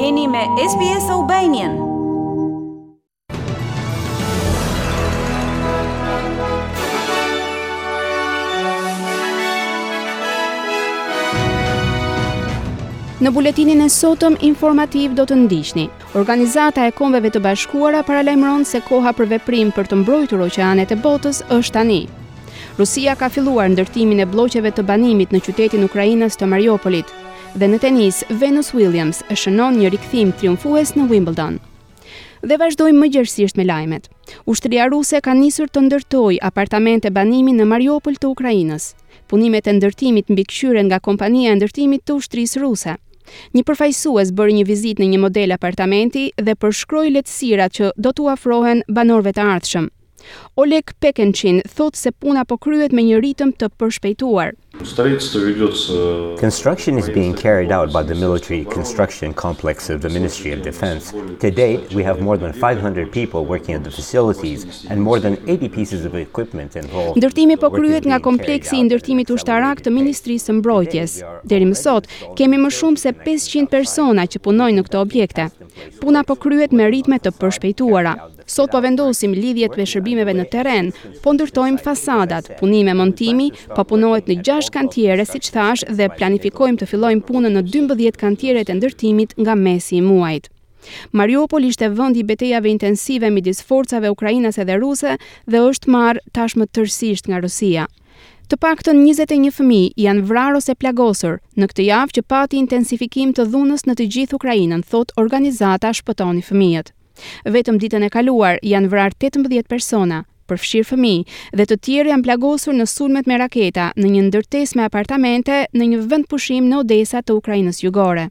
Jeni me SBS Albanian. Në buletinin e sotëm informativ do të ndiqni. Organizata e Kombeve të Bashkuara paralajmëron se koha për veprim për të mbrojtur oqeanet e botës është tani. Rusia ka filluar ndërtimin e blloqeve të banimit në qytetin ukrainas të Mariupolit. Dhe në tenis, Venus Williams shënon një rikthim triumfues në Wimbledon. Dhe vazhdojmë më gjerësisht me lajmet. Ushtria ruse ka nisur të ndërtojë apartamente banimi në Mariupol të Ukrainës. Punimet e ndërtimit mbikëqyren nga kompania e ndërtimit të ushtrisë ruse. Një përfaqësues bëri një vizitë në një model apartamenti dhe përshkroi lehtësirat që do t'u afrohen banorëve të ardhshëm. Oleg Pekenchin thotë se puna po kryhet me një ritëm të përshpejtuar. Construction is being carried out by the military construction complex of the Ministry of Defence. To date, we have more than five hundred people working at the facilities and more than eighty pieces of equipment involved. Ndërtimi po kryhet nga kompleksi i ndërtimit ushtarak të Ministrisë së Mbrojtjes. Deri më sot, kemi më shumë se pesëqind persona që punojnë në këto objekte. Puna po kryhet me ritme të përshpejtuara. Sot po vendosim lidhjet e shërbimeve në terren, po ndërtojmë fasadat, punime montimi, po punohet në gjashtë kantiere siç thashë dhe planifikojmë të fillojmë punën në dymbëdhjetë kantieret e ndërtimit nga mesi i muajit. Mariupol ishte vendi i betejave intensive midis forcave ukrainase dhe ruse dhe është marrë tashmë tërësisht nga Rusia. Të paktën njëzet e një fëmijë janë vrarë ose plagosur në këtë javë që pati intensifikim të dhunës në të gjithë Ukrainën, thotë organizata Shpëtoni Fëmijët. Vetëm ditën e kaluar janë vrarë tetëmbëdhjetë persona, përfshirë fëmijë, dhe të tjerë janë plagosur në sulmet me raketa në një ndërtesë me apartamente në një vendpushim në Odesa të Ukrainës jugore.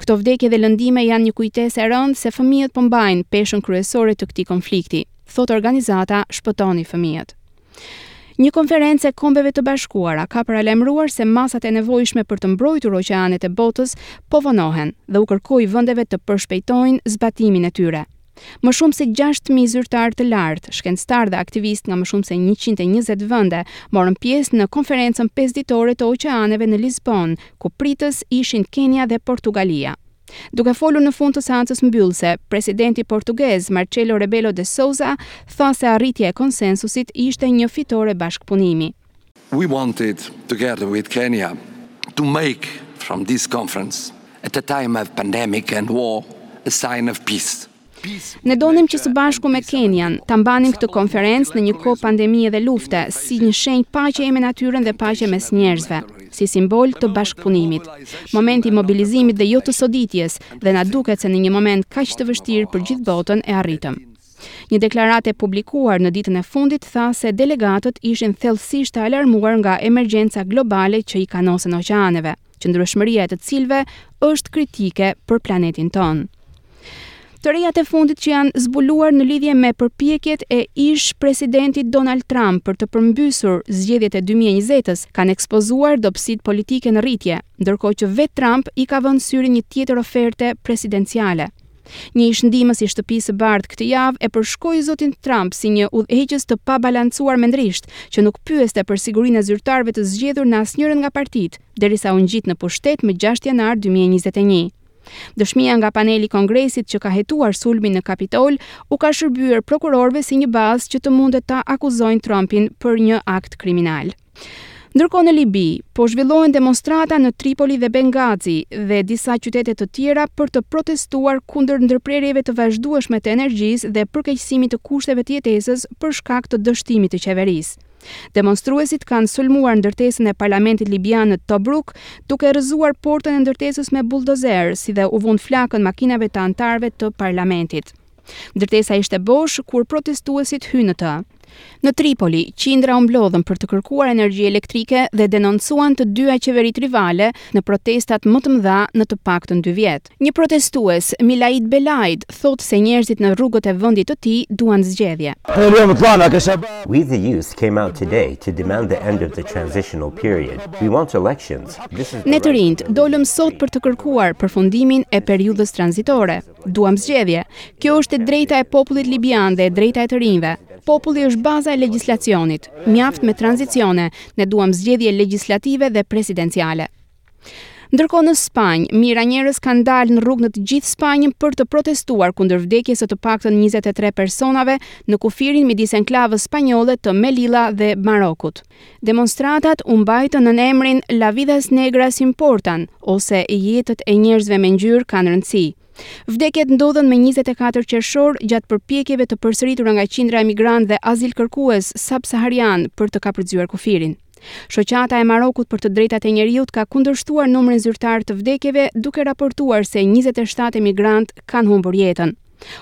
Këto vdekje dhe lëndime janë një kujtesë e rëndë se fëmijët po mbajnë peshën kryesore të këtij konflikti, thotë organizata Shpëtoni Fëmijët. Një konferencë e Kombeve të Bashkuara ka paralajmëruar se masat e nevojshme për të mbrojtur oqeanet e botës po vonohen dhe u kërkoi vendeve të përshpejtojnë zbatimin e tyre. Më shumë se gjashtë mijë zyrtarë të lartë, shkencëtarë dhe aktivistë nga më shumë se njëqind e njëzet vende morën pjesë në Konferencën pesëditore të Oqeaneve në Lisbonë, ku pritës ishin Kenia dhe Portugalia. Duke folur në fund të seancës mbyllëse, presidenti portugez, Marcelo Rebelo de Sousa, tha se arritja e konsensusit ishte një fitore bashkëpunimi. We wanted, together with Kenya, to make from this conference, at a time of pandemic and war, a sign of peace. Ne donim që së bashku me Kenian, ta mbanim këtë konferencë në një kohë pandemie dhe lufte, si një shenjë paqeje me natyrën dhe paqe mes njerëzve, si simbol të bashkëpunimit. Momenti i mobilizimit dhe jo të soditjes, dhe na duket se në një moment kaq të vështirë për gjithë botën e arritëm. Një deklaratë e publikuar në ditën e fundit tha se delegatët ishin thellësisht të alarmuar nga emergjenca globale që i kanoset oqeaneve. qëndrueshmëria e të cilëve është kritike për planetin tonë. Të rejat e fundit që janë zbuluar në lidhje me përpjekjet e ish presidentit Donald Trump për të përmbysur zgjedhjet e 2020-s kanë ekspozuar dobësitë politike në rritje, ndërkohë që vetë Trump i ka vënë syrin një tjetër oferte presidenciale. Një ish-ndihmës i Shtëpisë së Bardhë këtë javë e përshkroi zotin Trump si një udhëheqës të pabalancuar mendërisht, që nuk pyeste për sigurinë e zyrtarëve të zgjedhur në asnjërën nga partitë, derisa u ngjit në pushtet më gjashtë janar dy mijë e njëzet e një. Dëshmia nga paneli i Kongresit që ka hetuar sulmin në Kapitol u ka shërbyer prokurorëve si një bazë që të mundet ta akuzojnë Trumpin për një akt kriminal. Ndërkohë në Libi, po zhvillohen demonstrata në Tripoli dhe Bengazi dhe disa qytete të tjera për të protestuar kundër ndërprerjeve të vazhdueshme të energjisë dhe përkeqësimit të kushteve të jetesës për shkak të dështimit të qeverisë. Demonstruesit kanë sulmuar ndërtesën e parlamentit libian në Tobruk, duke rrëzuar portën e ndërtesës me buldozer, si dhe u vunë flakën makinave të anëtarëve të parlamentit. Ndërtesa ishte bosh kur protestuesit hynë në të. Në Tripoli, qindra u mblodhën për të kërkuar energji elektrike dhe denoncuan të dyja qeveritë rivale në protestat më të mëdha në të paktën dy vjet. Një protestues, Milaid Belaid, thotë se njerëzit në rrugët e vendit të tij duan zgjedhje. We the youth came out today to demand the end of the transitional period. We want elections. This is the right Ne të rinjtë dolëm sot për të kërkuar përfundimin e periudhës tranzitore. Duam zgjedhje. Kjo është e drejta e popullit libian dhe e drejta e të rinjve. Populli është baza e legjislacionit. Mjaft me tranzicione, ne duam zgjedhje legjislative dhe presidenciale. Ndërkohë në Spanjë, mijëra njerëz kanë dalë në rrugë në të gjithë Spanjën për të protestuar kundër vdekjes së të paktën 23 personave në kufirin midis enklavës spanjolle të Melilla dhe Marokut. Demonstratat u mbajtën nën emrin Las Vidas Negras Importan ose Jetët e njerëzve me ngjyrë kanë rëndësi. Vdekjet ndodhën me 24 qershor gjatë përpjekjeve të përsëritura nga qindra emigrantë dhe azilkërkues subsaharianë për të kapërcyer kufirin. Shoqata e Marokut për të Drejtat e Njeriut ka kundërshtuar numrin zyrtar të vdekjeve duke raportuar se njëzet e shtatë emigrantë kanë humbur jetën.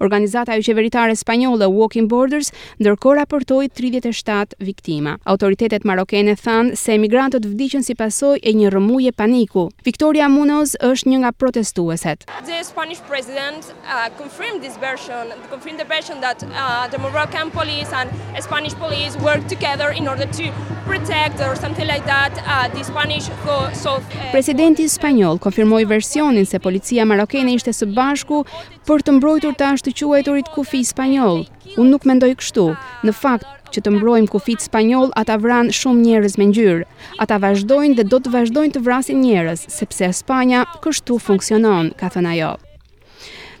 Organizata joqeveritare spanjolle Walking Borders ndërkohë raportoi 37 viktima. Autoritetet marokene thanë se emigrantët vdiqën si pasojë e një rrëmuje paniku. Victoria Munoz është një nga protestueset. The Spanish president uh, confirmed this version, confirmed the version that uh, the Moroccan police and Spanish police worked together in order to protect or something like that uh, the Spanish south. Uh, Presidenti spanjoll konfirmoi versionin se policia marokene ishte së bashku Për të mbrojtur të ashtuquajturit kufij spanjoll, unë nuk mendoj kështu, në fakt, që të mbrojmë kufijtë spanjollë, ata vranë shumë njerëz me ngjyrë. Ata vazhdojnë dhe do të vazhdojnë të vrasin njerëz, sepse Spanja kështu funksionon, ka thënë ajo.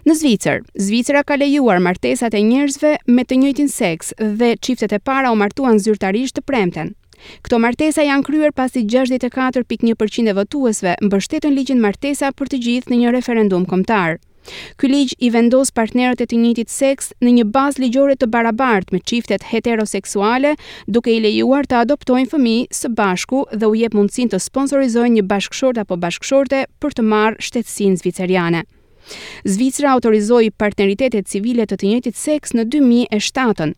Në Zvicër, Zvicra ka lejuar martesat e njerëzve me të njëjtin seks dhe çiftet e para u martuan zyrtarisht të premten, Këto martesa janë kryer pasi gjashtëdhjetë e katër pikë një për qind e votuesve mbështetën ligjin Martesa për të gjithë në një referendum kombëtar. Ky ligj i vendos partnerët e të njëjtit seks në një bazë ligjore të barabartë me çiftet heteroseksuale, duke i lejuar të adoptojnë fëmijë së bashku dhe u jep mundësinë të sponsorizojnë një bashkëshort apo bashkëshorte për të marrë shtetësinë zviceriane. Zvicra autorizoi partneritetet civile të të njëjtit seks në dy mijë e shtatën.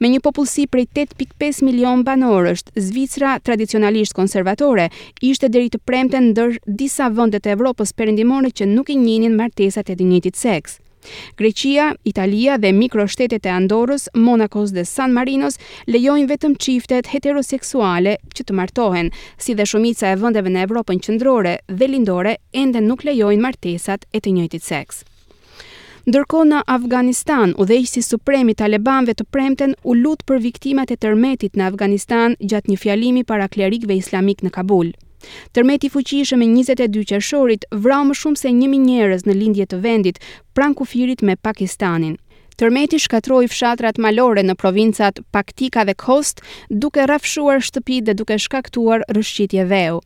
Me një popullsi prej tetë pikë pesë milionë banorësh, Zvicra, tradicionalisht konservatore, ishte deri të premten ndër disa vende të Evropës Perëndimore që nuk i njihnin martesat e të njëjtit seks. Greqia, Italia dhe mikroshtetet e Andorrës, Monakos dhe San Marinos lejojnë vetëm çiftet heteroseksuale që të martohen, si dhe shumica e vendeve në Evropën Qendrore dhe Lindore ende nuk lejojnë martesat e të njëjtit seks. Ndërkohë në Afganistan, udhëheqësi suprem i talebanëve të premten u lut për viktimat e tërmetit në Afganistan gjatë një fjalimi para klerikëve islamikë në Kabul. Tërmeti i fuqishëm i 22 qershorit vrau më shumë se 1000 njerëz në lindje të vendit, pranë kufirit me Pakistanin. Tërmeti shkatërroi fshatrat malore në provincat Paktika dhe Khost, duke rrafshuar shtëpitë dhe duke shkaktuar rrëshqitje dheu.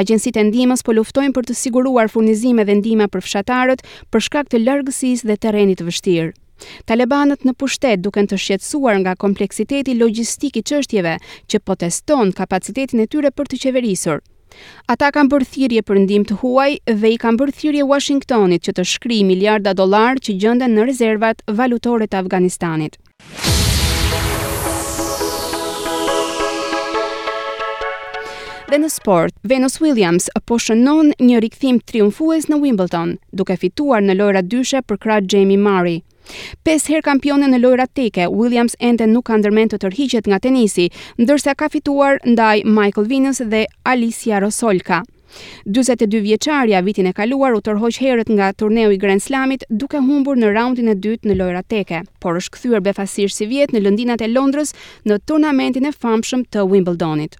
Agjencitë e ndihmës po luftojnë për të siguruar furnizime dhe ndihma për fshatarët për shkak të largësisë dhe terrenit të vështirë. Talebanët në pushtet duken të shqetësuar nga kompleksiteti logjistik i çështjeve që po teston kapacitetin e tyre për të qeverisur. Ata kanë bërë thirrje për ndihmë të huaj dhe i kanë bërë thirrje Uashingtonit që të shkrijë miliarda dollarë që gjenden në rezervat valutore të Afganistanit. Dhe në sport, Venus Williams po shënon një rikthim triumfues në Wimbledon, duke fituar në lojërat dyshe përkrah Jamie Murray. Pesë herë kampione në lojërat teke, Williams ende nuk ka ndërmend të tërhiqet nga tenisi, ndërsa ka fituar ndaj Michael Venus dhe Alicia Rosolska. 42 vjeçarja vitin e kaluar u tërhoq herët nga turneu i Grand Slamit duke humbur në raundin e dytë në lojërat teke, por është kthyer befasisht sivjet në lëndinat e Londrës në turnamentin e famshëm të Wimbledonit.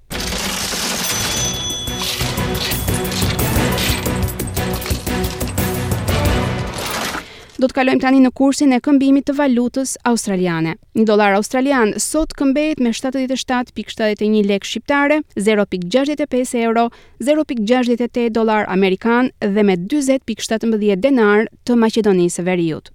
Do të kalojmë tani në kursin e këmbimit të valutës australiane. Një dollar australian sot këmbehet me 77.71 lekë shqiptare, 0.65 euro, 0.68 dollarë amerikanë dhe me 40.17 denarë të Maqedonisë së Veriut.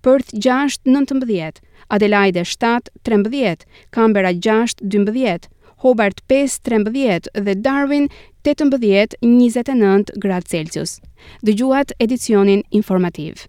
Perth gjashtë, nëntëmbëdhjetë, Adelaide shtatë, trembëdhjetë, Canberra gjashtë, dymbëdhjetë, Hobart pesë, trembëdhjetë dhe Darwin tetëmbëdhjetë, njëzet e nëntë gradë Celsius. Dëgjuat edicionin informativ.